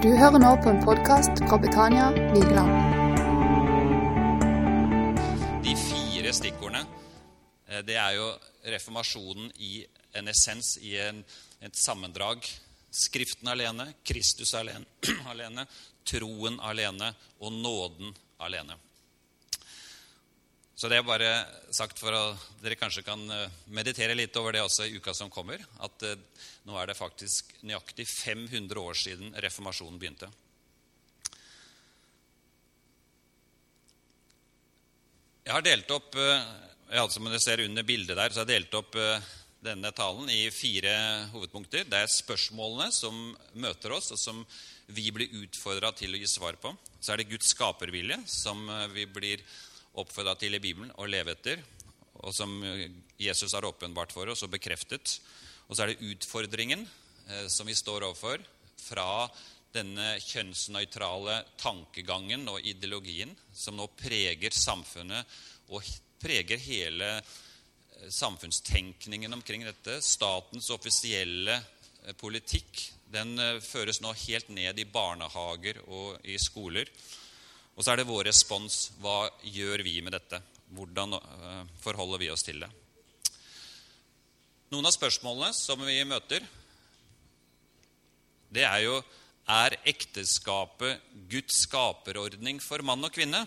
Du hører nå på en podkast fra Betania Vigeland. De fire stikkordene, eh, det er jo reformasjonen i en essens, i en, et sammendrag. Skriften alene, Kristus alene, alene, troen alene og nåden alene. Så det er bare sagt for at dere kanskje kan eh, meditere litt over det også i uka som kommer. At eh, nå er det faktisk nøyaktig 500 år siden reformasjonen begynte. Jeg har delt opp eh, ja, som dere ser under bildet der, så har delt opp denne talen i fire hovedpunkter. Det er spørsmålene som møter oss, og som vi blir utfordra til å gi svar på. Så er det Guds skapervilje, som vi blir oppfordra til i Bibelen å leve etter, og som Jesus har åpenbart for oss og bekreftet. Og så er det utfordringen eh, som vi står overfor fra denne kjønnsnøytrale tankegangen og ideologien som nå preger samfunnet og preger hele eh, samfunnstenkningen omkring dette. Statens offisielle eh, politikk den eh, føres nå helt ned i barnehager og i skoler. Og så er det vår respons. Hva gjør vi med dette? Hvordan eh, forholder vi oss til det? Noen av spørsmålene som vi møter, det er jo er ekteskapet Guds skaperordning for mann og kvinne?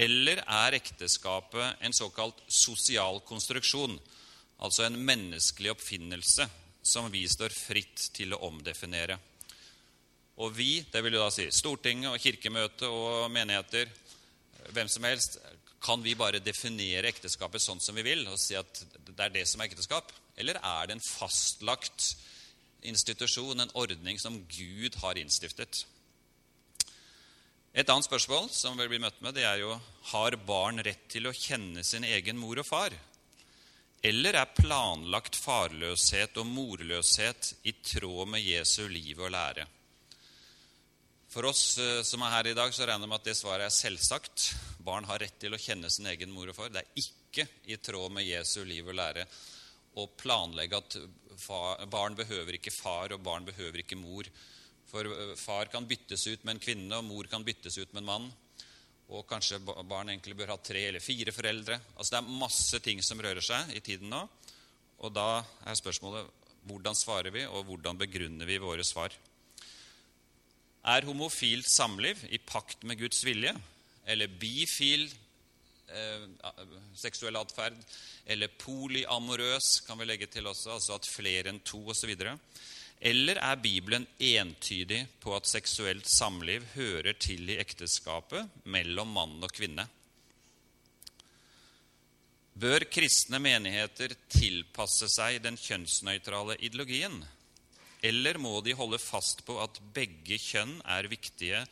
Eller er ekteskapet en såkalt sosial konstruksjon, altså en menneskelig oppfinnelse som vi står fritt til å omdefinere? Og vi, det vil jo da si Stortinget og Kirkemøtet og menigheter, hvem som helst, kan vi bare definere ekteskapet sånn som vi vil og si at det er det som er ekteskap? Eller er det en fastlagt institusjon, en ordning som Gud har innstiftet? Et annet spørsmål som vil bli møtt med, det er jo har barn rett til å kjenne sin egen mor og far? Eller er planlagt farløshet og morløshet i tråd med Jesu liv og lære? For oss eh, som er her i dag, så regner jeg med at det svaret er selvsagt. Barn har rett til å kjenne sin egen mor og far. Det er ikke i tråd med Jesu liv og lære å planlegge at barn behøver ikke far, og barn behøver ikke mor. For eh, far kan byttes ut med en kvinne, og mor kan byttes ut med en mann. Og kanskje barn egentlig bør ha tre eller fire foreldre. Altså Det er masse ting som rører seg i tiden nå. Og da er spørsmålet hvordan svarer vi, og hvordan begrunner vi våre svar? Er homofilt samliv i pakt med Guds vilje? Eller bifil eh, seksuell atferd? Eller polyamorøs, kan vi legge til også, altså at flere enn to osv.? Eller er Bibelen entydig på at seksuelt samliv hører til i ekteskapet mellom mann og kvinne? Bør kristne menigheter tilpasse seg den kjønnsnøytrale ideologien? Eller må de holde fast på at begge kjønn er viktige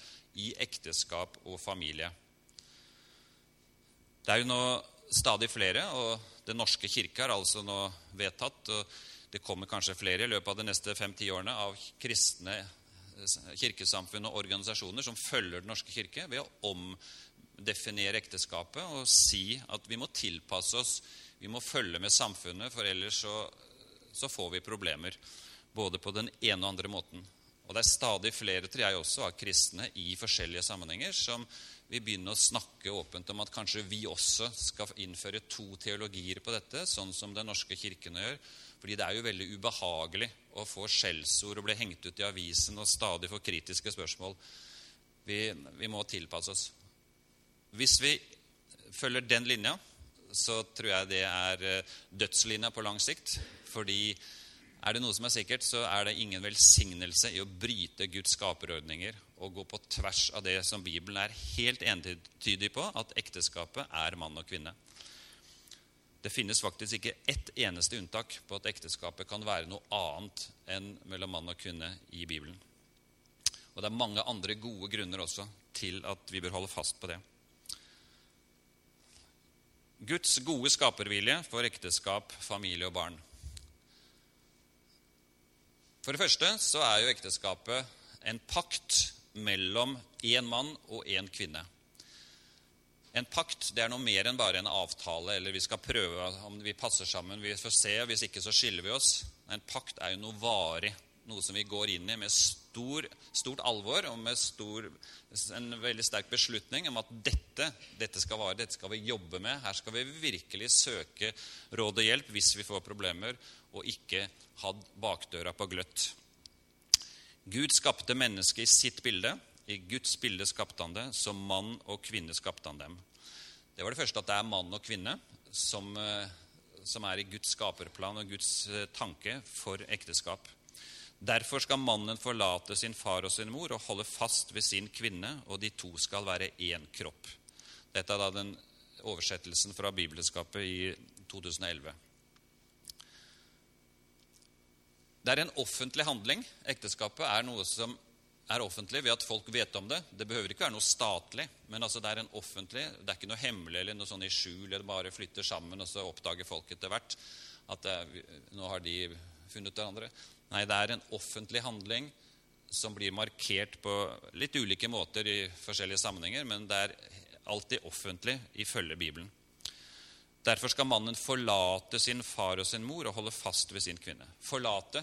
i ekteskap og familie? Det er jo nå stadig flere, og Den norske kirke har altså nå vedtatt og Det kommer kanskje flere i løpet av de neste fem-ti årene av kristne kirkesamfunn og organisasjoner som følger Den norske kirke ved å omdefinere ekteskapet og si at vi må tilpasse oss, vi må følge med samfunnet, for ellers så, så får vi problemer både på den ene og andre måten. Og det er stadig flere, tror jeg også, av kristne i forskjellige sammenhenger som vil begynne å snakke åpent om at kanskje vi også skal innføre to teologier på dette, sånn som Den norske kirken gjør. Fordi det er jo veldig ubehagelig å få skjellsord og bli hengt ut i avisen og stadig få kritiske spørsmål. Vi, vi må tilpasse oss. Hvis vi følger den linja, så tror jeg det er eh, dødslinja på lang sikt. Fordi er det noe som er sikkert, så er det ingen velsignelse i å bryte Guds skaperordninger og gå på tvers av det som Bibelen er helt entydig på, at ekteskapet er mann og kvinne. Det finnes faktisk ikke ett eneste unntak på at ekteskapet kan være noe annet enn mellom mann og kvinne i Bibelen. Og det er mange andre gode grunner også til at vi bør holde fast på det. Guds gode skapervilje for ekteskap, familie og barn. For det første så er jo ekteskapet en pakt mellom én mann og én kvinne. En pakt det er noe mer enn bare en avtale, eller vi skal prøve om vi passer sammen. Vi får se, hvis ikke så skiller vi oss. En pakt er jo noe varig, noe som vi går inn i med stor, stort alvor og med stor, en veldig sterk beslutning om at dette, dette skal vare, dette skal vi jobbe med. Her skal vi virkelig søke råd og hjelp hvis vi får problemer, og ikke hadde bakdøra på gløtt. Gud skapte mennesket i sitt bilde. I Guds bilde skapte han det. Som mann og kvinne skapte han dem. Det var det første at det er mann og kvinne som, eh, som er i Guds skaperplan og Guds eh, tanke for ekteskap. Derfor skal mannen forlate sin far og sin mor og holde fast ved sin kvinne, og de to skal være én kropp. Dette er da den oversettelsen fra Bibelskapet i 2011. Det er en offentlig handling. Ekteskapet er noe som er offentlig ved at folk vet om det. Det behøver ikke være noe statlig, men altså det er en offentlig, det er ikke noe hemmelig eller noe sånn i skjul eller bare flytter sammen, og så oppdager folk etter hvert at det, nå har de funnet hverandre. Nei, det er en offentlig handling som blir markert på litt ulike måter i forskjellige sammenhenger, men det er alltid offentlig ifølge Bibelen. Derfor skal mannen forlate sin far og sin mor og holde fast ved sin kvinne. Forlate,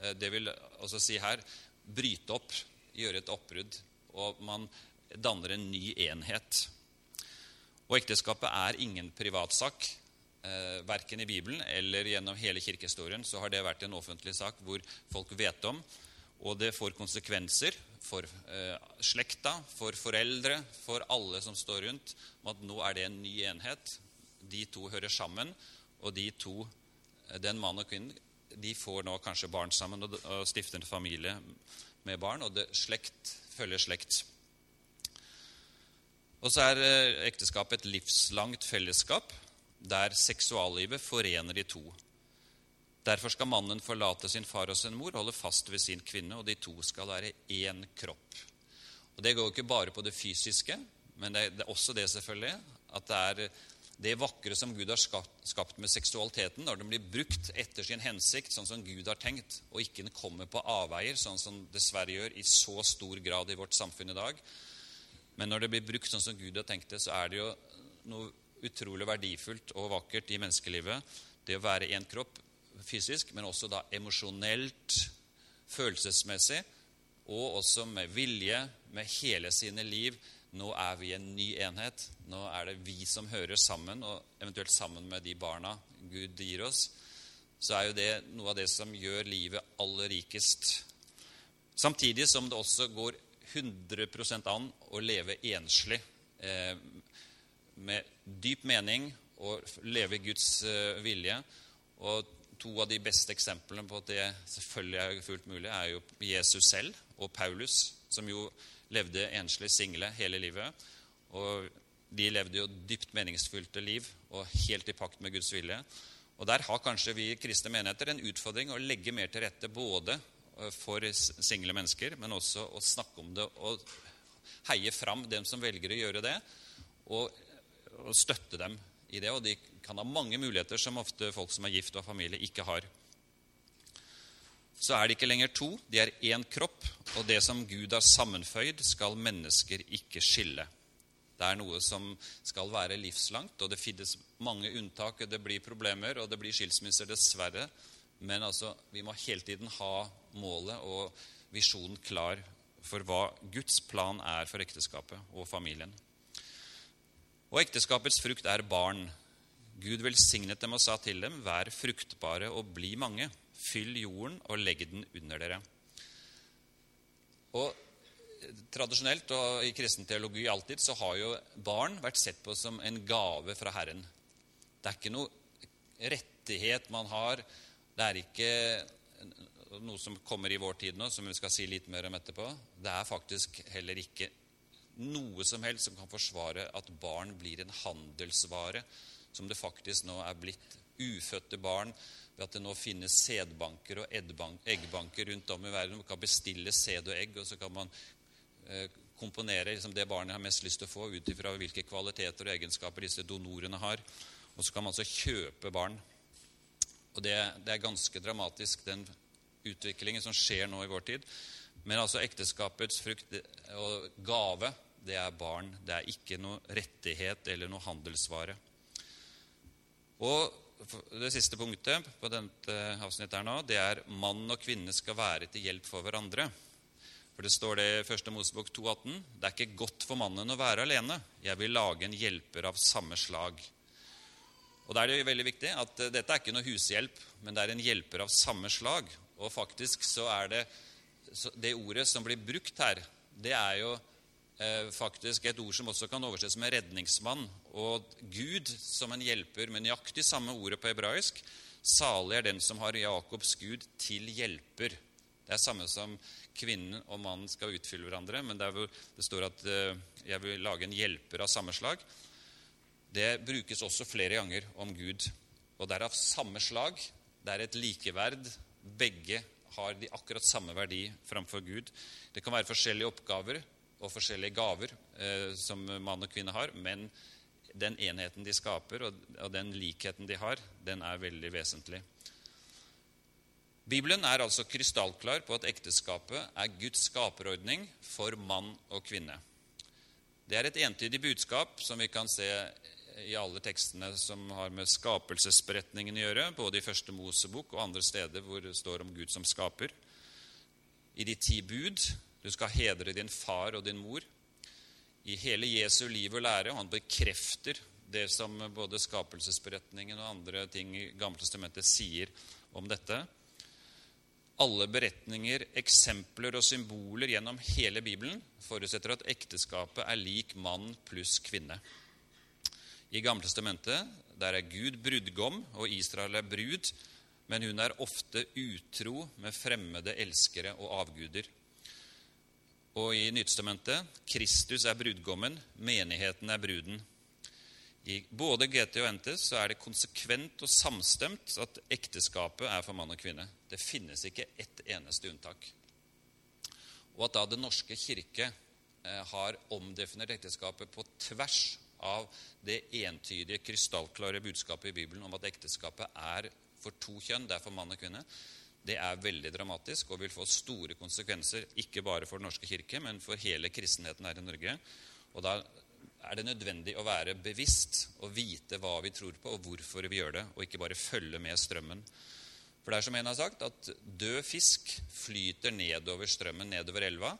eh, det vil altså si her bryte opp, gjøre et oppbrudd, og man danner en ny enhet. Og ekteskapet er ingen privatsak. Eh, verken i Bibelen eller gjennom hele kirkehistorien så har det vært en offentlig sak hvor folk vet om, og det får konsekvenser for eh, slekta, for foreldre, for alle som står rundt, om at nå er det en ny enhet. De to hører sammen, og de to, eh, den mann og kvinnen, de får nå kanskje barn sammen og, og stifter en familie med barn, og det slekt følger slekt. Og så er eh, ekteskapet et livslangt fellesskap der seksuallivet forener de to. Derfor skal mannen forlate sin far og sin mor, holde fast ved sin kvinne, og de to skal være én kropp. Og Det går ikke bare på det fysiske, men det er også det selvfølgelig, at det er det vakre som Gud har skapt med seksualiteten, når den blir brukt etter sin hensikt, sånn som Gud har tenkt, og ikke den kommer på avveier, sånn som dessverre gjør i så stor grad i vårt samfunn i dag. Men når det blir brukt sånn som Gud har tenkt det, så er det jo noe utrolig verdifullt og vakkert i menneskelivet. Det å være én kropp fysisk, men også da emosjonelt, følelsesmessig, og også med vilje, med hele sine liv, nå er vi en ny enhet. Nå er det vi som hører sammen, og eventuelt sammen med de barna Gud gir oss. Så er jo det noe av det som gjør livet aller rikest. Samtidig som det også går 100% an å leve enslig eh, med dyp mening og leve Guds eh, vilje. Og to av de beste eksemplene på at det selvfølgelig er fullt mulig, er jo Jesus selv og Paulus, som jo levde enslig single hele livet. Og de levde jo dypt meningsfylte liv og helt i pakt med Guds vilje. Og Der har kanskje vi kristne menigheter en utfordring å legge mer til rette både eh, for single mennesker, men også å snakke om det og heie fram dem som velger å gjøre det, og, og støtte dem i det. Og de kan ha mange muligheter som ofte folk som er gift og familie, ikke har så er de ikke lenger to, de er én kropp, og det som Gud har sammenføyd, skal mennesker ikke skille. Det er noe som skal være livslangt, og det finnes mange unntak. Det blir problemer, og det blir skilsmisser, dessverre. Men altså, vi må hele tiden ha målet og visjonen klar for hva Guds plan er for ekteskapet og familien. Og ekteskapets frukt er barn. Gud velsignet dem og sa til dem, vær fruktbare og bli mange. Fyll jorden og legg den under dere. Og Tradisjonelt og i kristen teologi alltid så har jo barn vært sett på som en gave fra Herren. Det er ikke noe rettighet man har. Det er ikke noe som kommer i vår tid nå, som vi skal si litt mer om etterpå. Det er faktisk heller ikke noe som helst som kan forsvare at barn blir en handelsvare, som det faktisk nå er blitt. Ufødte barn ved at det nå finnes sædbanker og eggbanker rundt om i verden. Man kan bestille sæd og egg, og så kan man eh, komponere liksom, det barnet har mest lyst til å få, ut ifra hvilke kvaliteter og egenskaper disse donorene har. Og så kan man altså kjøpe barn. Og det, det er ganske dramatisk, den utviklingen som skjer nå i vår tid. Men altså ekteskapets frukt og gave, det er barn. Det er ikke noe rettighet eller noe handelsvare. Og det siste punktet på dette avsnittet her nå, det er mann og kvinne skal være til hjelp for hverandre. For det står det i 1. Mosebok 2,18.: Det er ikke godt for mannen å være alene. Jeg vil lage en hjelper av samme slag. Og da er det jo veldig viktig at eh, dette er ikke noe hushjelp, men det er en hjelper av samme slag. Og faktisk så er det det ordet som blir brukt her, det er jo eh, faktisk et ord som også kan oversettes med redningsmann. Og Gud som en hjelper, med nøyaktig samme ordet på hebraisk. Salig er den som har Jakobs Gud til hjelper. Det er samme som kvinnen og mannen skal utfylle hverandre, men der hvor det står at eh, 'jeg vil lage en hjelper av samme slag', det brukes også flere ganger om Gud. Og det er av samme slag. Det er et likeverd. Begge har de akkurat samme verdi framfor Gud. Det kan være forskjellige oppgaver og forskjellige gaver eh, som mann og kvinne har, men den enheten de skaper, og, og den likheten de har, den er veldig vesentlig. Bibelen er altså krystallklar på at ekteskapet er Guds skaperordning for mann og kvinne. Det er et entydig budskap som vi kan se i alle tekstene som har med skapelsesberetningen å gjøre, både i Første Mosebok og andre steder hvor det står om Gud som skaper. I de ti bud du skal hedre din far og din mor. I hele Jesu liv og lære, og han bekrefter det som både skapelsesberetningen og andre ting i Gammeltestamentet sier om dette. Alle beretninger, eksempler og symboler gjennom hele Bibelen forutsetter at ekteskapet er lik mann pluss kvinne. I Gammeltestamentet der er Gud brudgom, og Israel er brud, men hun er ofte utro med fremmede elskere og avguder. Og i Nytestamentet Kristus er brudgommen, menigheten er bruden. I både GT og NT så er det konsekvent og samstemt at ekteskapet er for mann og kvinne. Det finnes ikke ett eneste unntak. Og at da Den norske kirke eh, har omdefinert ekteskapet på tvers av det entydige, krystallklare budskapet i Bibelen om at ekteskapet er for to kjønn, det er for mann og kvinne, det er veldig dramatisk og vil få store konsekvenser, ikke bare for Den norske kirke, men for hele kristenheten her i Norge. Og da er det nødvendig å være bevisst og vite hva vi tror på, og hvorfor vi gjør det, og ikke bare følge med strømmen. For det er som en har sagt, at død fisk flyter nedover strømmen, nedover elva.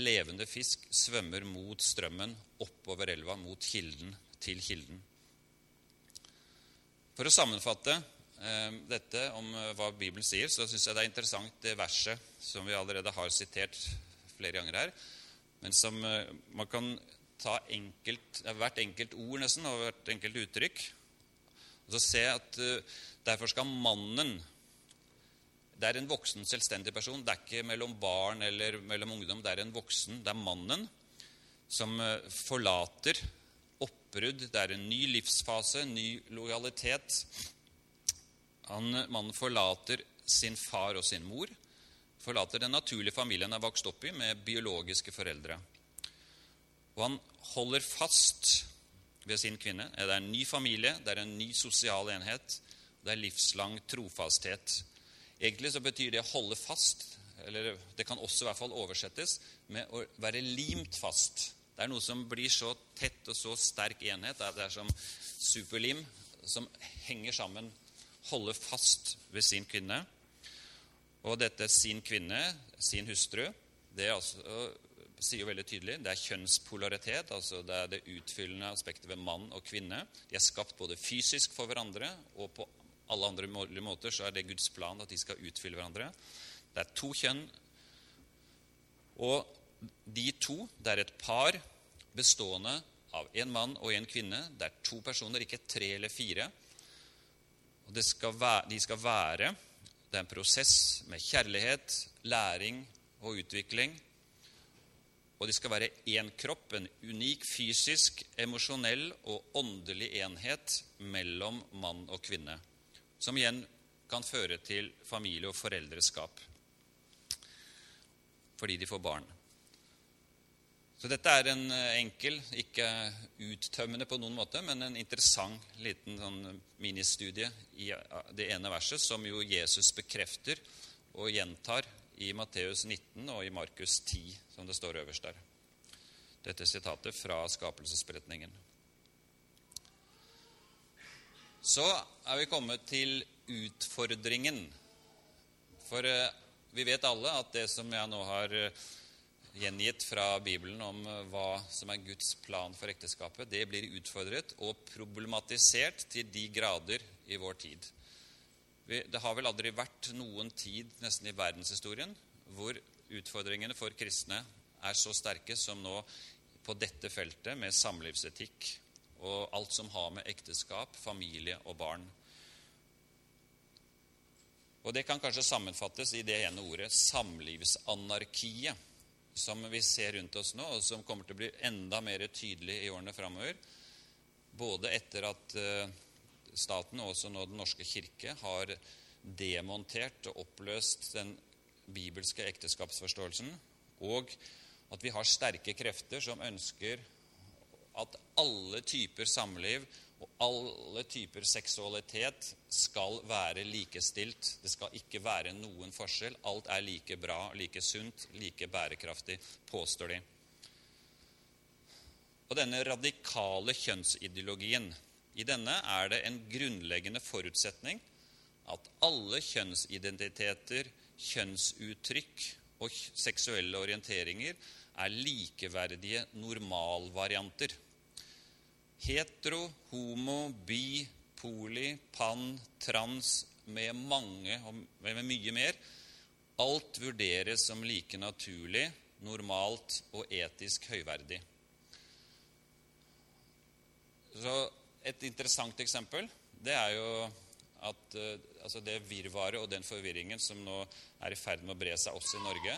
Levende fisk svømmer mot strømmen, oppover elva, mot kilden, til kilden. For å sammenfatte dette om eh, hva Bibelen sier, så syns jeg det er interessant det verset som vi allerede har sitert flere ganger her, men som eh, man kan ta enkelt, hvert enkelt ord nesten, og hvert enkelt uttrykk, og så se at eh, derfor skal mannen det er en voksen, selvstendig person. Det er ikke mellom barn eller mellom ungdom. Det er en voksen, det er mannen, som forlater oppbrudd. Det er en ny livsfase, en ny lojalitet. Han, mannen forlater sin far og sin mor. Forlater den naturlige familien han er vokst opp i, med biologiske foreldre. Og han holder fast ved sin kvinne. Det er en ny familie, det er en ny sosial enhet. Det er livslang trofasthet Egentlig så betyr det å holde fast, eller det kan også i hvert fall oversettes med å være limt fast. Det er noe som blir så tett og så sterk enhet. Det er som superlim som henger sammen, holder fast ved sin kvinne. Og dette sin kvinne, sin hustru, det altså, sier jo veldig tydelig det er kjønnspolaritet. altså Det er det utfyllende aspektet ved mann og kvinne. De er skapt både fysisk for hverandre og på alle andre måter så er det Guds plan at de skal utfylle hverandre. Det er to kjønn. Og de to, det er et par bestående av en mann og en kvinne. Det er to personer, ikke tre eller fire. Og skal være, de skal være Det er en prosess med kjærlighet, læring og utvikling. Og de skal være én kropp, en unik fysisk, emosjonell og åndelig enhet mellom mann og kvinne som igjen kan føre til familie- og foreldreskap fordi de får barn. Så dette er en eh, enkel, ikke uttømmende på noen måte, men en interessant liten sånn ministudie i det ene verset, som jo Jesus bekrefter og gjentar i Matteus 19 og i Markus 10, som det står øverst der. Dette sitatet fra skapelsesberetningen. Så er vi kommet til utfordringen. For eh, vi vet alle at det som jeg nå har eh, gjengitt fra Bibelen om eh, hva som er Guds plan for ekteskapet, det blir utfordret og problematisert til de grader i vår tid. Det har vel aldri vært noen tid nesten i verdenshistorien hvor utfordringene for kristne er så sterke som nå på dette feltet med samlivsetikk og alt som har med ekteskap, familie og barn. Og Det kan kanskje sammenfattes i det ene ordet samlivsanarkiet som vi ser rundt oss nå, og som kommer til å bli enda mer tydelig i årene framover. Både etter at eh, staten og også nå Den norske kirke har demontert og oppløst den bibelske ekteskapsforståelsen, og at vi har sterke krefter som ønsker at alle typer samliv og alle typer seksualitet skal være likestilt. Det skal ikke være noen forskjell. Alt er like bra, like sunt, like bærekraftig, påstår de. Og denne radikale kjønnsideologien, i denne er det en grunnleggende forutsetning at alle kjønnsidentiteter, kjønnsuttrykk og seksuelle orienteringer er likeverdige normalvarianter hetero, homo, bi, poli, pan, trans, med mange og med mye mer. Alt vurderes som like naturlig, normalt og etisk høyverdig. Så Et interessant eksempel det er jo at uh, altså det virvaret og den forvirringen som nå er i ferd med å bre seg også i Norge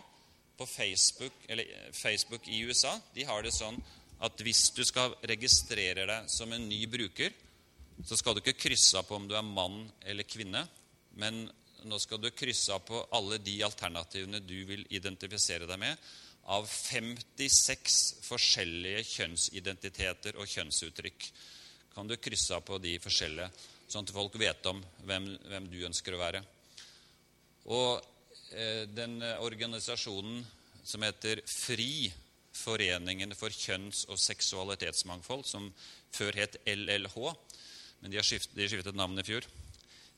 På Facebook, eller Facebook i USA de har det sånn at hvis du skal registrere deg som en ny bruker, så skal du ikke krysse av på om du er mann eller kvinne, men nå skal du krysse av på alle de alternativene du vil identifisere deg med, av 56 forskjellige kjønnsidentiteter og kjønnsuttrykk. Kan du krysse av på de forskjellige, sånn at folk vet om hvem, hvem du ønsker å være. Og eh, den organisasjonen som heter FRI, Foreningen for kjønns- og seksualitetsmangfold, som før het LLH, men de skiftet, de skiftet navn i fjor.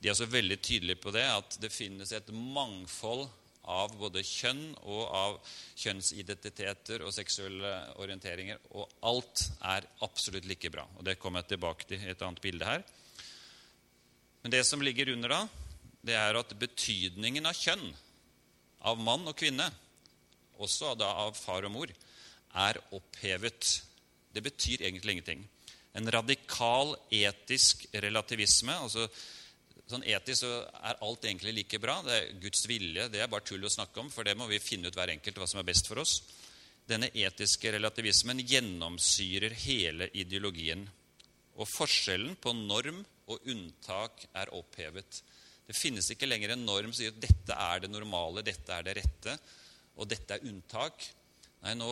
De er så veldig tydelige på det at det finnes et mangfold av både kjønn og av kjønnsidentiteter og seksuelle orienteringer. Og alt er absolutt like bra. Og Det kommer jeg tilbake til i et annet bilde her. Men det som ligger under da, det er at betydningen av kjønn, av mann og kvinne, også da av far og mor, er opphevet. Det betyr egentlig ingenting. En radikal etisk relativisme altså Sånn Etisk så er alt egentlig like bra. Det er Guds vilje. Det er bare tull å snakke om, for det må vi finne ut hver enkelt hva som er best for oss. Denne etiske relativismen gjennomsyrer hele ideologien. Og forskjellen på norm og unntak er opphevet. Det finnes ikke lenger en norm som sier at dette er det normale, dette er det rette, og dette er unntak. Nei, nå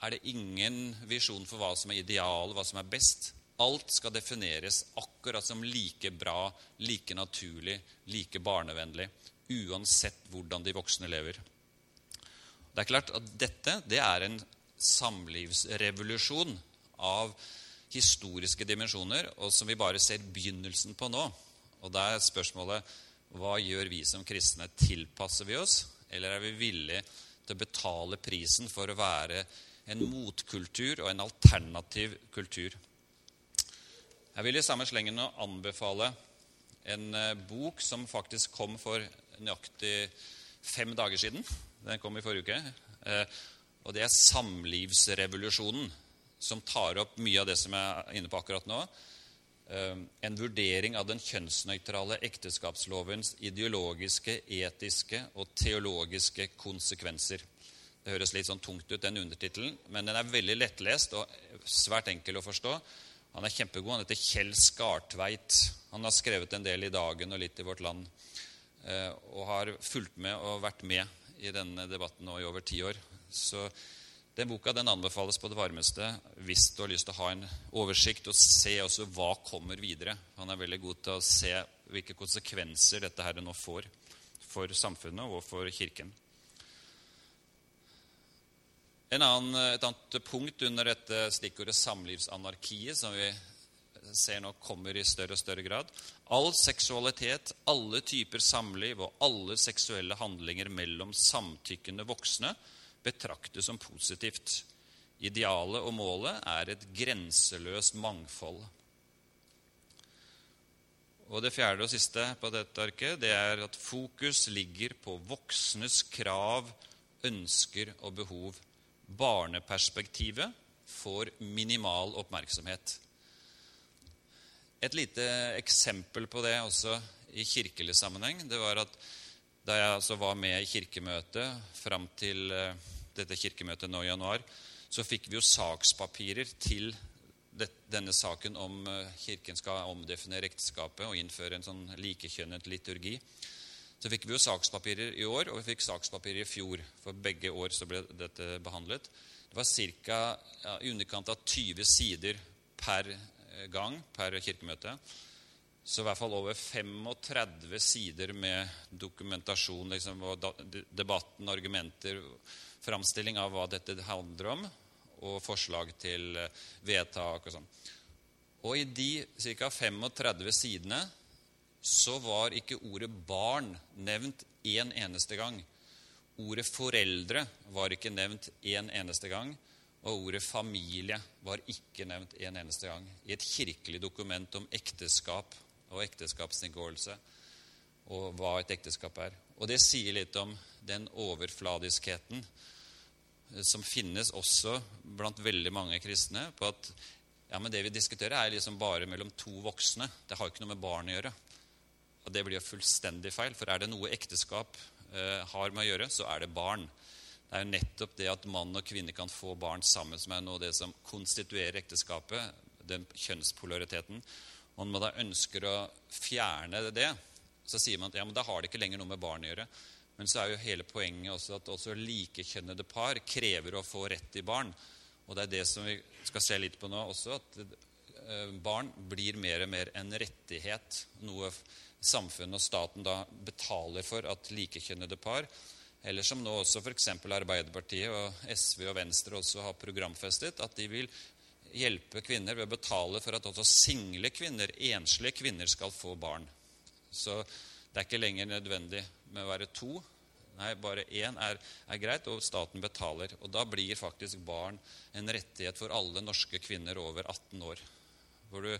er det ingen visjon for hva som er ideal, hva som er best. Alt skal defineres akkurat som like bra, like naturlig, like barnevennlig, uansett hvordan de voksne lever. Det er klart at dette det er en samlivsrevolusjon av historiske dimensjoner, og som vi bare ser begynnelsen på nå. Og da er spørsmålet hva gjør vi som kristne? Tilpasser vi oss, eller er vi villige til å betale prisen for å være en motkultur og en alternativ kultur. Jeg vil i samme slengen anbefale en eh, bok som faktisk kom for nøyaktig fem dager siden. Den kom i forrige uke. Eh, og det er 'Samlivsrevolusjonen', som tar opp mye av det som jeg er inne på akkurat nå. Eh, en vurdering av den kjønnsnøytrale ekteskapslovens ideologiske, etiske og teologiske konsekvenser. Det høres litt sånn tungt ut, den undertittelen, men den er veldig lettlest og svært enkel å forstå. Han er kjempegod. Han heter Kjell Skartveit. Han har skrevet en del i Dagen og litt i Vårt Land. Eh, og har fulgt med og vært med i denne debatten nå i over ti år. Så den boka den anbefales på det varmeste hvis du har lyst til å ha en oversikt og se også hva kommer videre. Han er veldig god til å se hvilke konsekvenser dette her nå får for samfunnet og for Kirken. Annen, et annet punkt under dette stikkordet samlivsanarkiet, som vi ser nå kommer i større og større grad. All seksualitet, alle typer samliv og alle seksuelle handlinger mellom samtykkende voksne betraktes som positivt. Idealet og målet er et grenseløst mangfold. Og Det fjerde og siste på dette arket det er at fokus ligger på voksnes krav, ønsker og behov. Barneperspektivet får minimal oppmerksomhet. Et lite eksempel på det også i kirkelig sammenheng det var at da jeg altså var med i kirkemøtet fram til eh, dette kirkemøtet nå i januar, så fikk vi jo sakspapirer til denne saken om eh, Kirken skal omdefinere ekteskapet og innføre en sånn likekjønnet liturgi. Så fikk vi jo sakspapirer i år, og vi fikk sakspapirer i fjor. For begge år så ble dette behandlet. Det var ca. Ja, i underkant av 20 sider per eh, gang per kirkemøte. Så i hvert fall over 35 sider med dokumentasjon, liksom, debatten, argumenter, framstilling av hva dette handler om, og forslag til eh, vedtak og sånn. Og i de ca. 35 sidene så var ikke ordet 'barn' nevnt én eneste gang. Ordet 'foreldre' var ikke nevnt én eneste gang. Og ordet 'familie' var ikke nevnt en eneste gang i et kirkelig dokument om ekteskap og ekteskapsinngåelse og hva et ekteskap er. Og det sier litt om den overfladiskheten eh, som finnes også blant veldig mange kristne, på at ja, men det vi diskuterer, er liksom bare mellom to voksne. Det har ikke noe med barn å gjøre. Og Det blir jo fullstendig feil, for er det noe ekteskap eh, har med å gjøre, så er det barn. Det er jo nettopp det at mann og kvinne kan få barn sammen som er noe av det som konstituerer ekteskapet, den kjønnspolariteten. Og når man da ønsker å fjerne det, så sier man at ja, men da har det ikke lenger noe med barn å gjøre. Men så er jo hele poenget også at også likekjønnede par krever å få rett til barn. Og det er det som vi skal se litt på nå også, at barn blir mer og mer en rettighet. Noe samfunnet og staten da betaler for at likekjønnede par eller som nå også f.eks. Arbeiderpartiet og SV og Venstre også har programfestet, at de vil hjelpe kvinner ved å betale for at også single kvinner, enslige kvinner, skal få barn. Så det er ikke lenger nødvendig med å være to. Nei, bare én er, er, greit, og staten betaler. Og da blir faktisk barn en rettighet for alle norske kvinner over 18 år. Hvor du,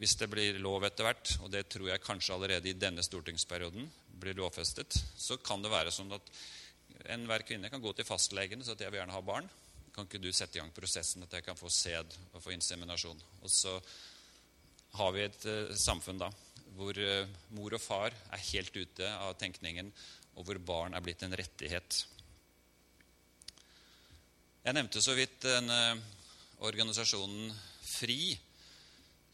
hvis det blir lov etter hvert, og det tror jeg kanskje allerede i denne stortingsperioden blir lovfestet, så kan det være sånn at enhver kvinne kan gå til fastlegen og si at jeg vil gjerne ha barn kan ikke du sette i gang prosessen at jeg kan få sæd og få inseminasjon? Og så har vi et uh, samfunn da hvor uh, mor og far er helt ute av tenkningen, og hvor barn er blitt en rettighet. Jeg nevnte så vidt den uh, organisasjonen FRI,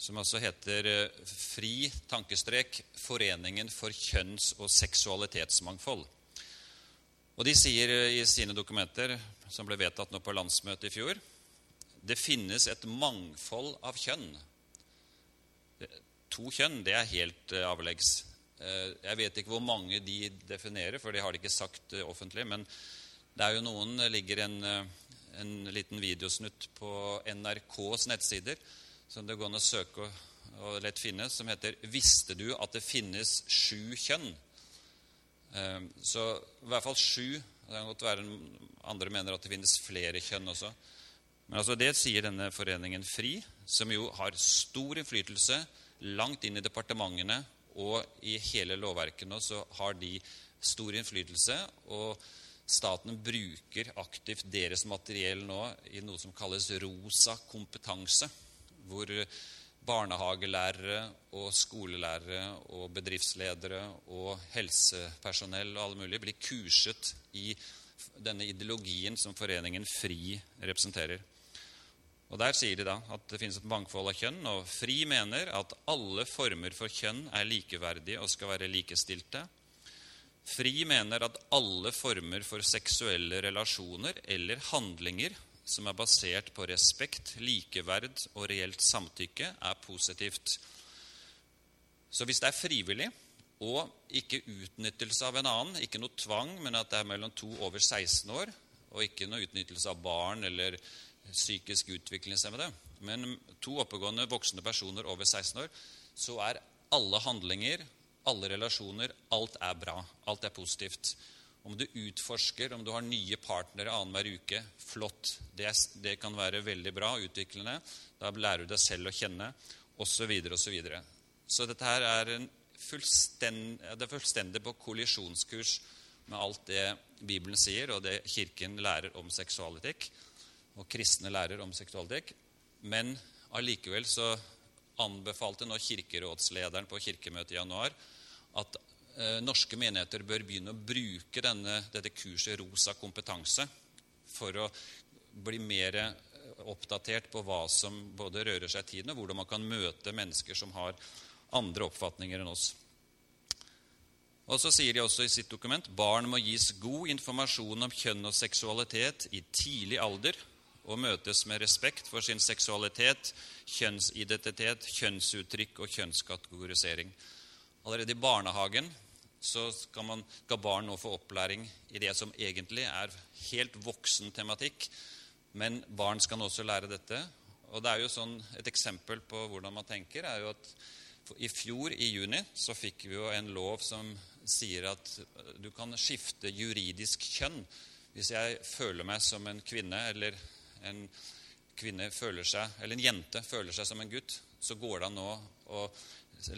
som altså heter Fri tankestrek Foreningen for kjønns- og seksualitetsmangfold. Og De sier i sine dokumenter som ble vedtatt nå på landsmøtet i fjor. Det finnes et mangfold av kjønn. To kjønn, det er helt uh, avleggs. Jeg vet ikke hvor mange de definerer, for det har de ikke sagt offentlig. Men det er jo noen det ligger en, en liten videosnutt på NRKs nettsider som det går an å søke og, og lett finne, som heter 'Visste du at det finnes sju kjønn?' Så i hvert fall sju det kan godt være andre mener at det finnes flere kjønn også. Men altså det sier denne foreningen FRI, som jo har stor innflytelse langt inn i departementene og i hele lovverket nå, så har de stor innflytelse. Og staten bruker aktivt deres materiell nå i noe som kalles rosa kompetanse. Hvor barnehagelærere og skolelærere og bedriftsledere og helsepersonell og alle mulige blir kurset i denne ideologien som foreningen FRI representerer. Og Der sier de da at det finnes et mangfold av kjønn, og FRI mener at alle former for kjønn er likeverdige og skal være likestilte. FRI mener at alle former for seksuelle relasjoner eller handlinger som er basert på respekt, likeverd og reelt samtykke, er positivt. Så hvis det er frivillig og ikke utnyttelse av en annen, ikke noe tvang, men at det er mellom to over 16 år, og ikke noe utnyttelse av barn eller psykisk utviklingshemmede, men to oppegående voksne personer over 16 år, så er alle handlinger, alle relasjoner, alt er bra. Alt er positivt. Om du utforsker, om du har nye partnere annenhver uke, flott. Det, det, kan være veldig bra utviklende. Da lærer du deg selv å kjenne, osv., osv. Så, videre, og så, så dette her er, fullstend, det er fullstendig på kollisjonskurs med alt det Bibelen sier, og det Kirken lærer om seksualetikk, og kristne lærer om seksualetikk. Men allikevel så anbefalte nå kirkerådslederen på kirkemøtet i januar at norske menigheter bør begynne å bruke denne, dette kurset Rosa kompetanse for å bli mer eh, oppdatert på hva som både rører seg i tiden, og hvordan man kan møte mennesker som har andre oppfatninger enn oss. Og så sier de også i sitt dokument barn må gis god informasjon om kjønn og seksualitet i tidlig alder og møtes med respekt for sin seksualitet, kjønnsidentitet, kjønnsuttrykk og kjønnskategorisering. Allerede i barnehagen så skal, man, skal barn nå få opplæring i det som egentlig er helt voksen tematikk. Men barn skal nå også lære dette. Og det er jo sånn, Et eksempel på hvordan man tenker, er jo at i fjor, i juni, så fikk vi jo en lov som sier at du kan skifte juridisk kjønn hvis jeg føler meg som en kvinne eller en kvinne føler seg, eller en jente føler seg som en gutt, så går det an nå å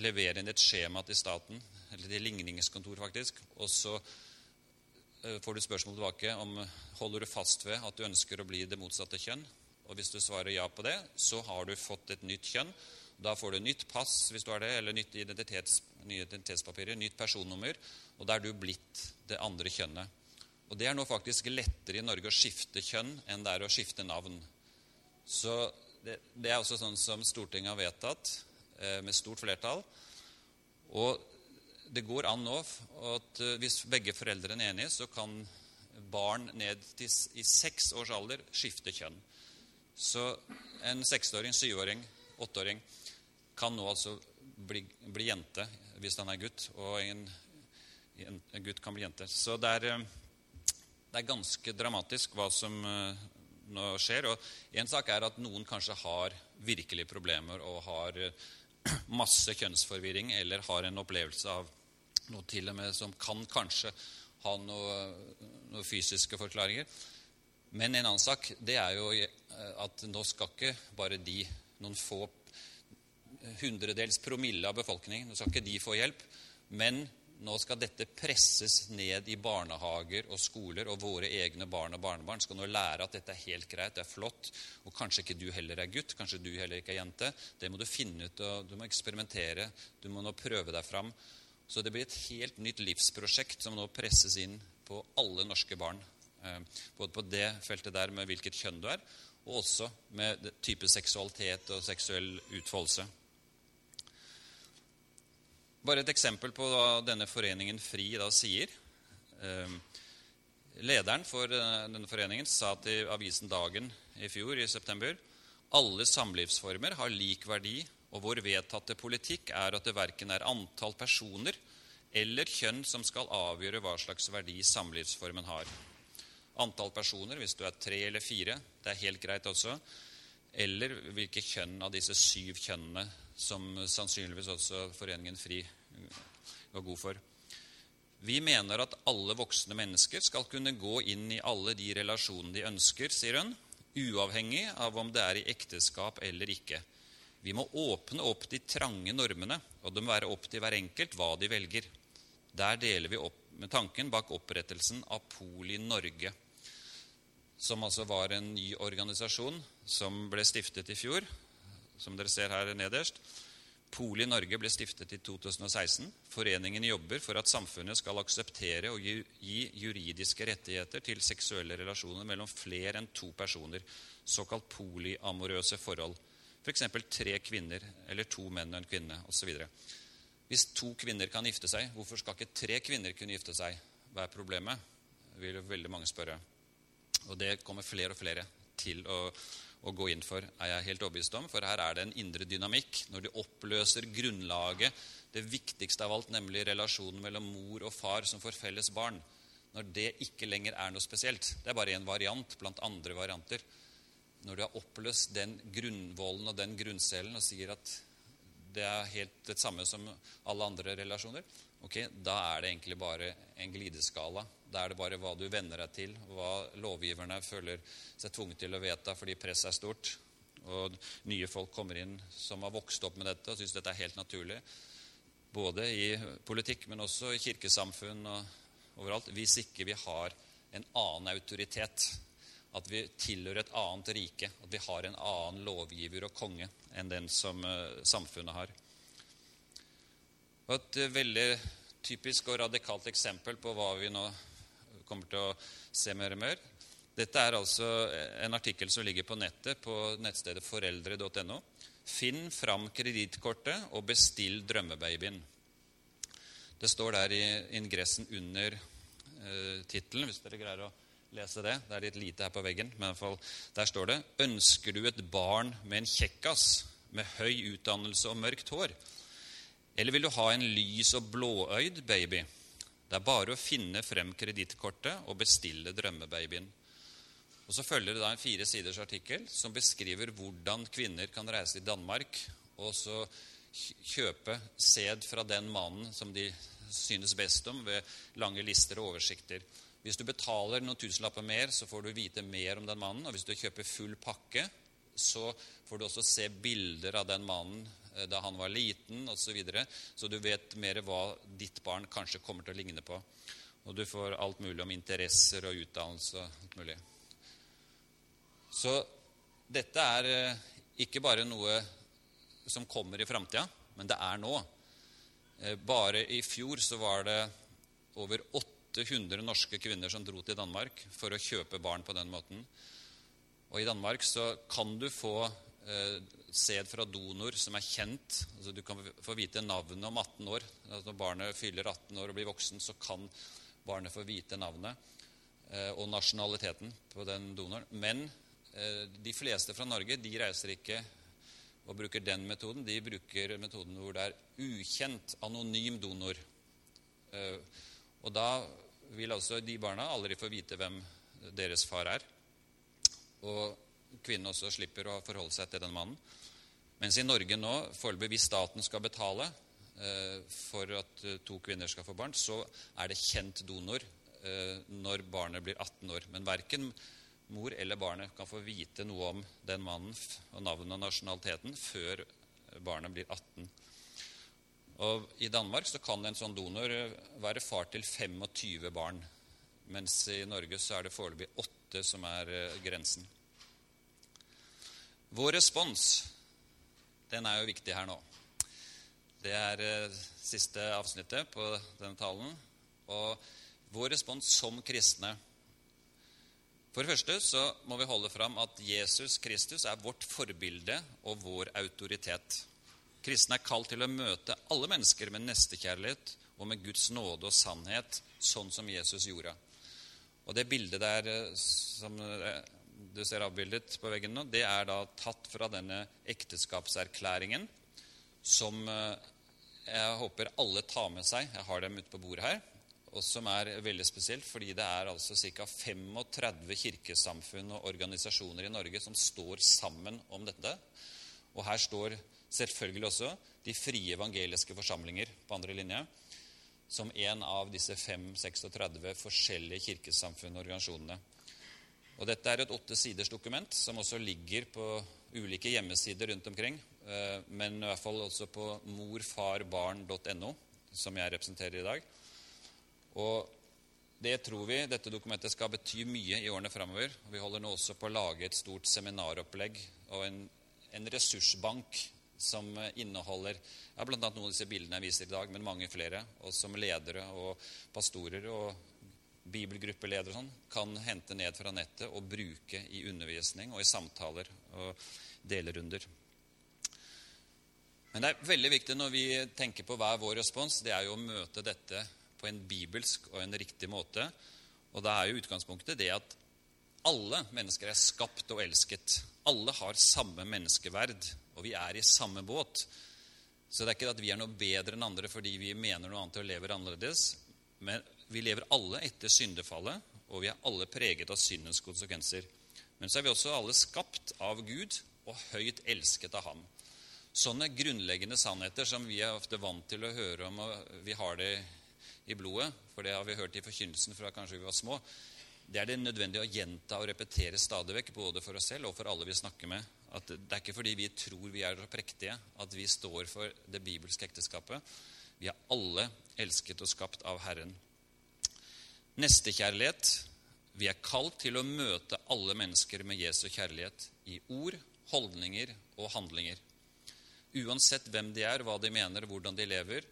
levere inn et skjema til staten, eller til ligningskontor, faktisk, og så eh, får du spørsmål tilbake om holder du fast ved at du ønsker å bli det motsatte kjønn. Og Hvis du svarer ja på det, så har du fått et nytt kjønn. Da får du nytt pass hvis du har det, eller nytt identitets, nye identitetspapirer, nytt personnummer, og da er du blitt det andre kjønnet. Og Det er nå faktisk lettere i Norge å skifte kjønn enn det er å skifte navn. Så det, det er også sånn som Stortinget har vedtatt eh, med stort flertall. Og det går an nå at eh, hvis begge foreldrene er enige, så kan barn ned til i seks års alder skifte kjønn. Så en seksåring, syvåring, åtteåring kan nå altså bli, bli, jente hvis han er gutt, og en, en gutt kan bli jente. Så det er eh, det er ganske dramatisk hva som uh, nå skjer. Og Én sak er at noen kanskje har virkelige problemer og har masse kjønnsforvirring eller har en opplevelse av noe til og med som kan kanskje ha noen noe fysiske forklaringer. Men en annen sak det er jo eh, at nå skal ikke bare de, noen få hundredels promille av befolkningen, nå skal ikke de få hjelp. Men nå skal dette presses ned i barnehager og skoler, og våre egne barn og barnebarn skal nå lære at dette er helt greit, det er flott, og kanskje ikke du heller er gutt, kanskje du heller ikke er jente. Det må du finne ut, og du må eksperimentere, du må nå prøve deg fram. Så det blir et helt nytt livsprosjekt som nå presses inn på alle norske barn. Eh, både på det feltet der med hvilket kjønn du er, og også med type seksualitet og seksuell utfoldelse. Bare et eksempel på hva denne foreningen FRI da sier. Ehm, lederen for eh, denne foreningen sa til avisen Dagen i fjor, i september, alle samlivsformer har lik verdi, og vår vedtatte politikk er at det verken er antall personer eller kjønn som skal avgjøre hva slags verdi samlivsformen har. Antall personer, hvis du er tre eller fire, det er helt greit også. Eller hvilke kjønn av disse syv kjønnene som sannsynligvis også Foreningen FRI var god for. Vi mener at alle voksne mennesker skal kunne gå inn i alle de relasjonene de ønsker, sier hun, uavhengig av om det er i ekteskap eller ikke. Vi må åpne opp de trange normene, og det må være opp til hver enkelt hva de velger. Der deler vi opp med tanken bak opprettelsen av Poli Norge, som altså var en ny organisasjon som ble stiftet i fjor, som dere ser her nederst. Poli Norge ble stiftet i 2016. Foreningen jobber for at samfunnet skal akseptere og gi juridiske rettigheter til seksuelle relasjoner mellom flere enn to personer, såkalt polyamorøse forhold. F.eks. Tre kvinner eller to menn og en kvinne osv. Hvis to kvinner kan gifte seg, hvorfor skal ikke tre kvinner kunne gifte seg? Hva er problemet? vil veldig mange spørre. Og det kommer flere og flere til å å gå inn for, er jeg helt overbevist om. For her er det en indre dynamikk. Når de oppløser grunnlaget, det viktigste av alt, nemlig relasjonen mellom mor og far som får felles barn, når det ikke lenger er noe spesielt Det er bare en variant blant andre varianter. Når du har oppløst den grunnvollen og den grunncellen og sier at det er helt det samme som alle andre relasjoner, ok, da er det egentlig bare en glideskala Da er det bare hva du venner deg til, hva lovgiverne føler seg tvunget til å vedta fordi presset er stort. Og nye folk kommer inn som har vokst opp med dette og syns dette er helt naturlig. Både i politikk, men også i kirkesamfunn og overalt. Hvis ikke vi har en annen autoritet, at vi tilhører et annet rike, at vi har en annen lovgiver og konge enn den som uh, samfunnet har. Og et uh, veldig typisk og radikalt eksempel på hva vi nå kommer til å se mer og mer. Dette er altså en artikkel som ligger på nettet på nettstedet foreldre.no. Finn fram kredittkortet og bestill drømmebabyen. Det står der i ingressen under eh, tittelen, hvis dere greier å lese det. Det er litt lite her på veggen, men der står det Ønsker du et barn med en kjekkas, med høy utdannelse og mørkt hår? Eller vil du ha en lys og blåøyd baby? Det er bare å finne frem kredittkortet og bestille drømmebabyen. Og Så følger det da en fire siders artikkel som beskriver hvordan kvinner kan reise til Danmark og så kjøpe sæd fra den mannen som de synes best om, ved lange lister og oversikter. Hvis du betaler noen tusenlapper mer, så får du vite mer om den mannen. Og hvis du kjøper full pakke, så får du også se bilder av den mannen eh, da han var liten osv. Så, videre. så du vet mer hva ditt barn kanskje kommer til å ligne på. Og du får alt mulig om interesser og utdannelse og alt mulig. Så dette er eh, ikke bare noe som kommer i framtida, men det er nå. Eh, bare i fjor så var det over 800 norske kvinner som dro til Danmark for å kjøpe barn på den måten. Og I Danmark så kan du få eh, sæd fra donor som er kjent. altså Du kan få vite navnet om 18 år. Altså når barnet fyller 18 år og blir voksen, så kan barnet få vite navnet eh, og nasjonaliteten på den donoren. Men eh, de fleste fra Norge de reiser ikke og bruker den metoden. De bruker metoden hvor det er ukjent, anonym donor. Eh, og da vil altså de barna aldri få vite hvem deres far er. Og kvinnen også slipper å forholde seg til den mannen. Mens i Norge nå, foreløpig hvis staten skal betale eh, for at eh, to kvinner skal få barn, så er det kjent donor eh, når barnet blir 18 år. Men verken mor eller barnet kan få vite noe om den mannen og navnet og nasjonaliteten før barnet blir 18 og I Danmark så kan en sånn donor eh, være far til 25 barn. Mens i Norge så er det foreløpig åtte som er eh, grensen. Vår respons, den er jo viktig her nå. Det er eh, siste avsnittet på denne talen. Og vår respons som kristne For det første så må vi holde fram at Jesus Kristus er vårt forbilde og vår autoritet. Kristne er kalt til å møte alle mennesker med nestekjærlighet og med Guds nåde og sannhet, sånn som Jesus gjorde. Og Det bildet der eh, som eh, du ser avbildet på veggen nå, det er da tatt fra denne ekteskapserklæringen som eh, jeg håper alle tar med seg. Jeg har dem ute på bordet her. Og som er veldig spesielt, fordi det er altså ca. 35 kirkesamfunn og organisasjoner i Norge som står sammen om dette. Og her står selvfølgelig også de frie evangeliske forsamlinger på andre linje, som en av disse 5-36 forskjellige kirkesamfunn og organisasjonene. Og Dette er et åtte siders dokument som også ligger på ulike hjemmesider rundt omkring, eh, men i hvert fall også på morfarbarn.no, som jeg representerer i dag. Og det tror vi dette dokumentet skal bety mye i årene framover. Vi holder nå også på å lage et stort seminaropplegg og en, en ressursbank som inneholder ja, bl.a. noen av disse bildene jeg viser i dag, men mange flere. Og som ledere og pastorer og bibelgruppeledere og sånn, kan hente ned fra nettet og bruke i undervisning og i samtaler og delerunder. Men det er veldig viktig når vi tenker på hva er vår respons, det er jo å møte dette på en bibelsk og en riktig måte. Og da er jo utgangspunktet det at alle mennesker er skapt og elsket. Alle har samme menneskeverd og vi er i samme båt. Så det er ikke at vi er noe bedre enn andre fordi vi mener noe annet og lever annerledes. Men vi lever alle etter syndefallet, og vi er alle preget av syndens konsekvenser. Men så er vi også alle skapt av Gud og høyt elsket av Ham. Sånne grunnleggende sannheter som vi er ofte vant til å høre om, og vi har det i blodet, for det har vi hørt i forkynnelsen fra kanskje vi var små. Det er det nødvendig å gjenta og repetere stadig vekk, både for oss selv og for alle vi snakker med. At Det er ikke fordi vi tror vi er så prektige, at vi står for det bibelske ekteskapet. Vi er alle elsket og skapt av Herren. Nestekjærlighet. Vi er kalt til å møte alle mennesker med Jesu kjærlighet i ord, holdninger og handlinger. Uansett hvem de er, hva de mener, hvordan de lever,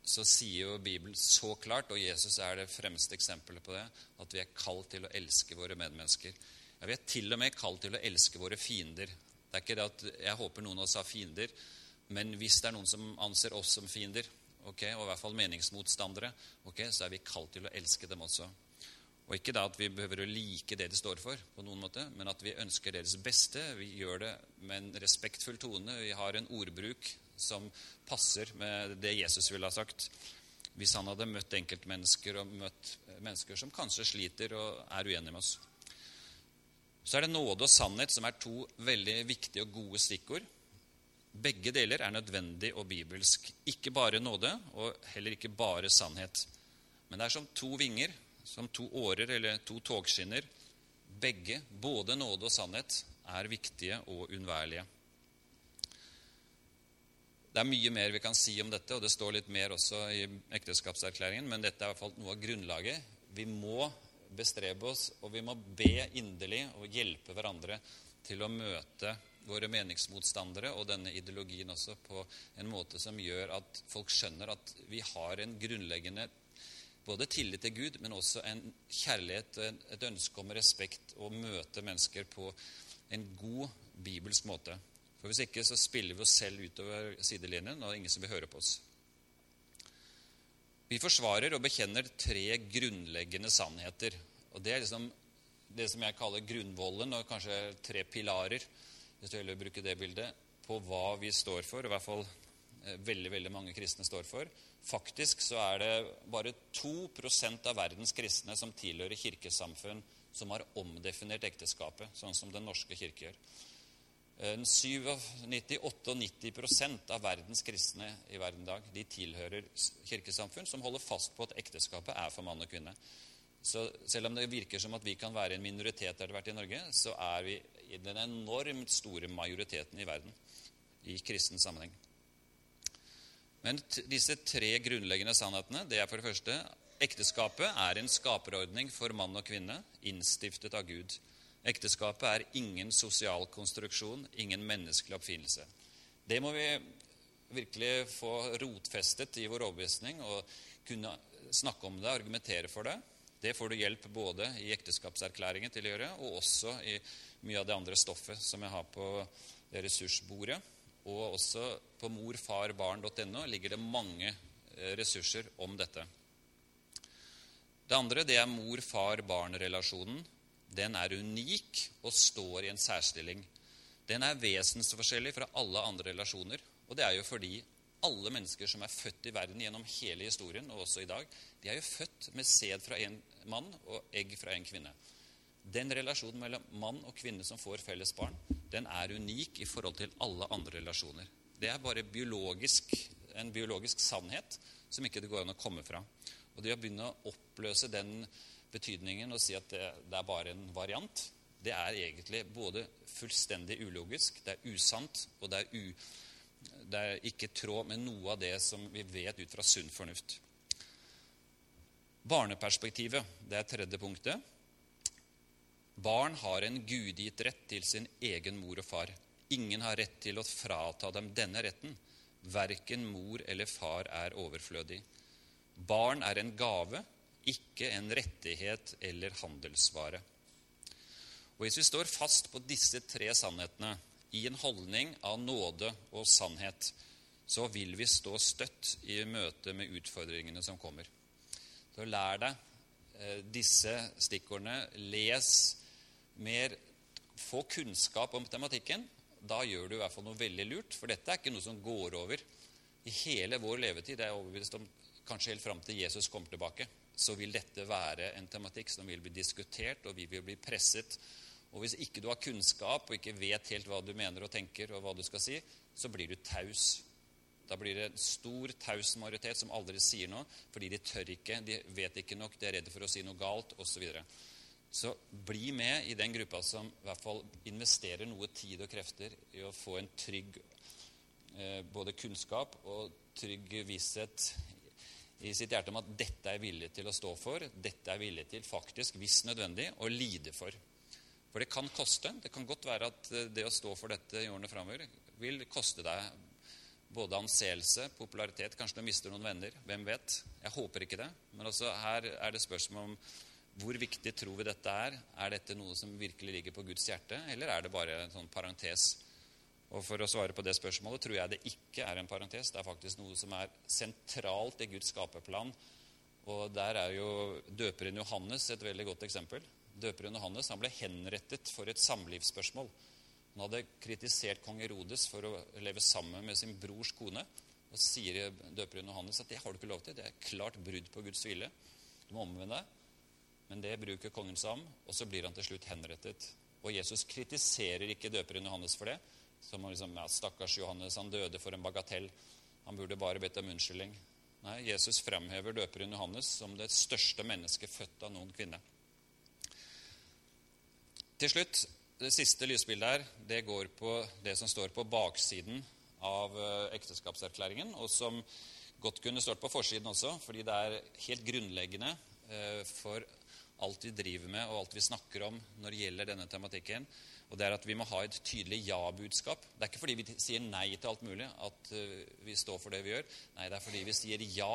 så sier jo Bibelen så klart, og Jesus er det fremste eksempelet på det, at vi er kalt til å elske våre medmennesker. Ja, Vi er til og med kalt til å elske våre fiender. Det er ikke det at Jeg håper noen av oss har fiender, men hvis det er noen som anser oss som fiender, okay, og i hvert fall meningsmotstandere, okay, så er vi kalt til å elske dem også. Og ikke da at vi behøver å like det de står for, på noen måte, men at vi ønsker deres beste. Vi gjør det med en respektfull tone. Vi har en ordbruk som passer med det Jesus ville ha sagt. Hvis han hadde møtt enkeltmennesker og møtt mennesker som kanskje sliter og er uenige med oss. Så er det nåde og sannhet som er to veldig viktige og gode stikkord. Begge deler er nødvendig og bibelsk. Ikke bare nåde, og heller ikke bare sannhet. Men det er som to vinger som to årer eller to togskinner. Begge, både nåde og sannhet, er viktige og uunnværlige. Det er mye mer vi kan si om dette, og det står litt mer også i ekteskapserklæringen, men dette er i hvert fall noe av grunnlaget. Vi må bestrebe oss, og vi må be inderlig og hjelpe hverandre til å møte våre meningsmotstandere og denne ideologien også på en måte som gjør at folk skjønner at vi har en grunnleggende både tillit til Gud, men også en kjærlighet, og et ønske om respekt og møte mennesker på en god bibelsk måte. For Hvis ikke så spiller vi oss selv utover sidelinjen, og det er ingen som vil høre på oss. Vi forsvarer og bekjenner tre grunnleggende sannheter. og Det er liksom det som jeg kaller grunnvollen, og kanskje tre pilarer, hvis du heller bruke det bildet, på hva vi står for, i hvert fall eh, veldig, veldig mange kristne står for. Faktisk så er det bare 2% av verdens kristne som tilhører kirkesamfunn som har omdefinert ekteskapet, sånn som Den norske kirke gjør. 97-98% av verdens kristne i verden i dag de tilhører kirkesamfunn som holder fast på at ekteskapet er for mann og kvinne. Så selv om det virker som at vi kan være en minoritet etter hvert i Norge, så er vi i den enormt store majoriteten i verden i kristen sammenheng. Men disse tre grunnleggende sannhetene det er for det første ekteskapet er en skaperordning for mann og kvinne, innstiftet av Gud. Ekteskapet er ingen sosial konstruksjon, ingen menneskelig oppfinnelse. Det må vi virkelig få rotfestet i vår overbevisning og kunne snakke om det, argumentere for det. Det får du hjelp både i ekteskapserklæringen til å gjøre, og også i mye av det andre stoffet som jeg har på ressursbordet. Og også på morfarbarn.no ligger det mange eh, ressurser om dette. Det andre det er mor-far-barn-relasjonen. Den er unik og står i en særstilling. Den er vesensforskjellig fra alle andre relasjoner. Og det er jo fordi alle mennesker som er født i verden gjennom hele historien, og også i dag, de er jo født med sæd fra en mann og egg fra en kvinne. Den relasjonen mellom mann og kvinne som får felles barn, den er unik i forhold til alle andre relasjoner. Det er bare biologisk, en biologisk sannhet som ikke det går an å komme fra. Og det å begynne å oppløse den betydningen og si at det, det er bare en variant, det er egentlig både fullstendig ulogisk, det er usant, og det er, u, det er ikke tråd med noe av det som vi vet ut fra sunn fornuft. Barneperspektivet, det er tredje punktet. Barn har en gudgitt rett til sin egen mor og far. Ingen har rett til å frata dem denne retten. Verken mor eller far er overflødig. Barn er en gave, ikke en rettighet eller handelsvare. Og Hvis vi står fast på disse tre sannhetene i en holdning av nåde og sannhet, så vil vi stå støtt i møte med utfordringene som kommer. Så lær deg eh, disse stikkordene. Les mer få kunnskap om tematikken, da gjør du i hvert fall noe veldig lurt. For dette er ikke noe som går over. I hele vår levetid, det er jeg overbevist om kanskje helt fram til Jesus kommer tilbake, så vil dette være en tematikk som vil bli diskutert, og vi vil bli presset. Og hvis ikke du har kunnskap og ikke vet helt hva du mener og tenker, og hva du skal si, så blir du taus. Da blir det en stor, taus majoritet som aldri sier noe fordi de tør ikke, de vet ikke nok, de er redde for å si noe galt osv. Så, så bli med i den gruppa som i hvert fall investerer noe tid og krefter i å få en trygg eh, både kunnskap og trygg visshet i sitt hjerte om at dette er villig til å stå for, dette er villig til faktisk, hvis nødvendig, å lide for. For det kan koste. Det kan godt være at eh, det å stå for dette i årene framover vil koste deg både anseelse, popularitet, kanskje du mister noen venner. Hvem vet? Jeg håper ikke det. Men også her er det spørsmål om hvor viktig tror vi dette er? Er dette noe som virkelig ligger på Guds hjerte, eller er det bare en sånn parentes? Og For å svare på det spørsmålet tror jeg det ikke er en parentes. Det er faktisk noe som er sentralt i Guds skaperplan. Og der er jo døperen Johannes et veldig godt eksempel. Døperen Johannes han ble henrettet for et samlivsspørsmål. Han hadde kritisert kong Herodes for å leve sammen med sin brors kone. Og sier døperen Johannes at det har du ikke lov til. Det er klart brudd på Guds vilje. Du må omvende deg. Men det bruker kongen seg om, og så blir han til slutt henrettet. Og Jesus kritiserer ikke døperen Johannes for det. Som liksom, ja, Stakkars Johannes, han døde for en bagatell. Han burde bare bedt om unnskyldning. Nei, Jesus fremhever døperen Johannes som det største mennesket født av noen kvinne. Til slutt, Det siste lysbildet her, det går på det som står på baksiden av eh, ekteskapserklæringen, og som godt kunne stått på forsiden også, fordi det er helt grunnleggende eh, for alt vi driver med, og alt vi snakker om når det gjelder denne tematikken. Og det er at vi må ha et tydelig ja-budskap. Det er ikke fordi vi sier nei til alt mulig at eh, vi står for det vi gjør. Nei, det er fordi vi sier ja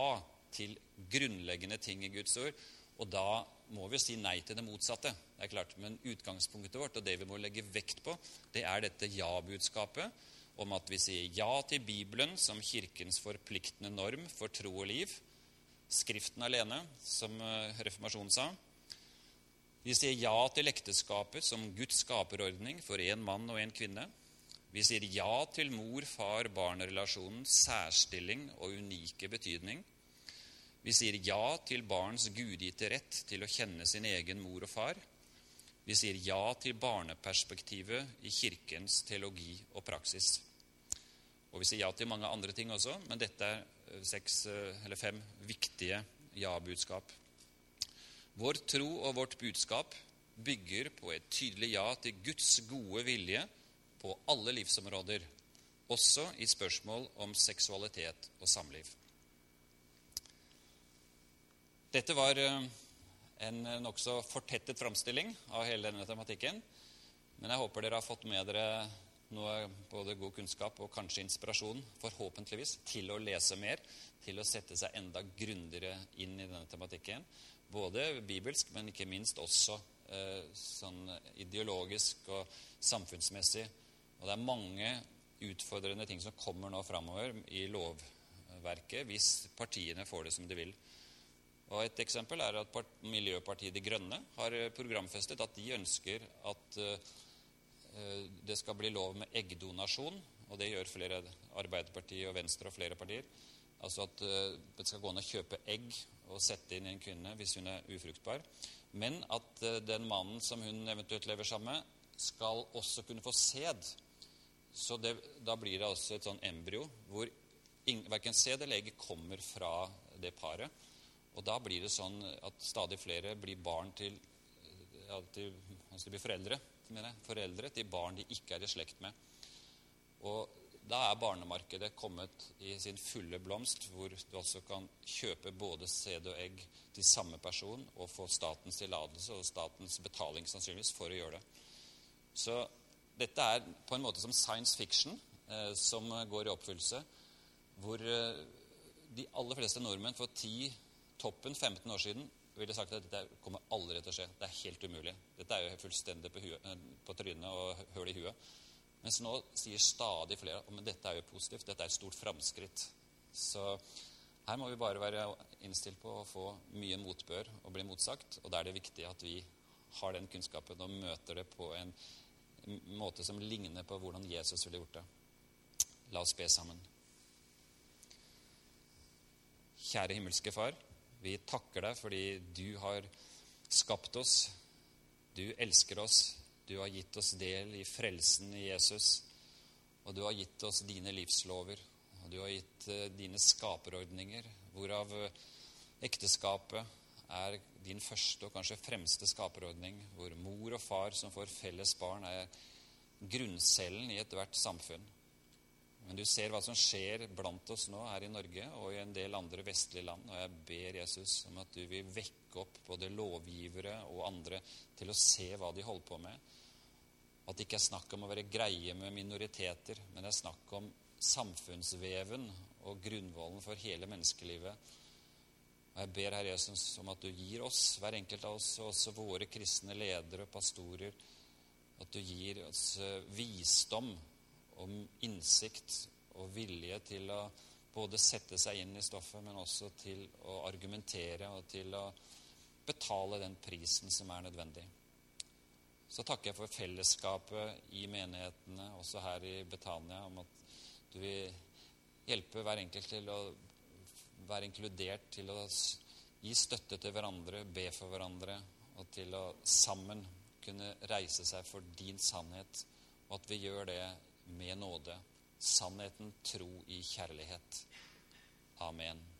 til grunnleggende ting i Guds ord. Og da må vi si nei til det motsatte. det er klart, Men utgangspunktet vårt og det vi må legge vekt på, det er dette ja-budskapet om at vi sier ja til Bibelen som Kirkens forpliktende norm for tro og liv. Skriften alene, som eh, reformasjonen sa. Vi sier ja til ekteskapet som Guds skaperordning for én mann og én kvinne. Vi sier ja til mor-far-barn-relasjonens særstilling og unike betydning. Vi sier ja til barns gudgitte rett til å kjenne sin egen mor og far. Vi sier ja til barneperspektivet i Kirkens teologi og praksis. Og vi sier ja til mange andre ting også, men dette er eh, seks eh, fem viktige ja-budskap. Vår tro og vårt budskap bygger på et tydelig ja til Guds gode vilje på alle livsområder, også i spørsmål om seksualitet og samliv. Dette var eh, en nokså fortettet framstilling av hele denne tematikken. Men jeg håper dere har fått med dere noe både god kunnskap og kanskje inspirasjon, forhåpentligvis, til å lese mer, til å sette seg enda grundigere inn i denne tematikken. Både bibelsk, men ikke minst også eh, sånn ideologisk og samfunnsmessig. Og det er mange utfordrende ting som kommer nå framover i lovverket hvis partiene får det som de vil. Og Et eksempel er at Miljøpartiet De Grønne har eh, programfestet at de ønsker at eh, det skal bli lov med eggdonasjon. Og det gjør flere Arbeiderpartiet og Venstre og flere partier. Altså at eh, det skal gå an å kjøpe egg og sette inn i en kvinne hvis hun er ufruktbar. Men at den mannen som hun eventuelt lever sammen med, skal også kunne få sæd. Så det, da blir det altså et sånn embryo hvor verken sæd eller egg kommer fra det paret. Og da blir det sånn at stadig flere blir barn til, ja, til altså blir foreldre, foreldre til barn de ikke er i slekt med. Og da er barnemarkedet kommet i sin fulle blomst, hvor du altså kan kjøpe både sæd og egg til samme person og få statens tillatelse og statens betaling sannsynligvis for å gjøre det. Så dette er på en måte som science fiction eh, som går i oppfyllelse, hvor eh, de aller fleste nordmenn for 10 toppen 15 år siden ville sagt at dette kommer aldri til å skje. Det er helt umulig. Dette er jo fullstendig på, huet, eh, på trynet og høl i huet. Mens nå sier stadig flere at dette er jo positivt, dette er et stort framskritt. Så her må vi bare være innstilt på å få mye motbør og bli motsagt. Og da er det viktig at vi har den kunnskapen og møter det på en måte som ligner på hvordan Jesus ville gjort det. La oss be sammen. Kjære himmelske Far. Vi takker deg fordi du har skapt oss. Du elsker oss. Du har gitt oss del i frelsen i Jesus. Og du har gitt oss dine livslover. Og du har gitt eh, dine skaperordninger, hvorav eh, ekteskapet er din første og kanskje fremste skaperordning, hvor mor og far som får felles barn, er grunncellen i ethvert samfunn. Men du ser hva som skjer blant oss nå her i Norge og i en del andre vestlige land. Og jeg ber Jesus om at du vil vekke opp både lovgivere og andre til å se hva de holder på med. At det ikke er snakk om å være greie med minoriteter, men det er snakk om samfunnsveven og grunnvollen for hele menneskelivet. Og Jeg ber Herre Jesus om at du gir oss, hver enkelt av oss, og også våre kristne ledere og pastorer, at du gir oss eh, visdom om innsikt og vilje til å både sette seg inn i stoffet, men også til å argumentere og til å betale den prisen som er nødvendig. Så takker jeg for fellesskapet i menighetene, også her i Betania, om at du vil hjelpe hver enkelt til å være inkludert til å gi støtte til hverandre, be for hverandre, og til å sammen kunne reise seg for din sannhet, og at vi gjør det med nåde. Sannheten, tro i kjærlighet. Amen.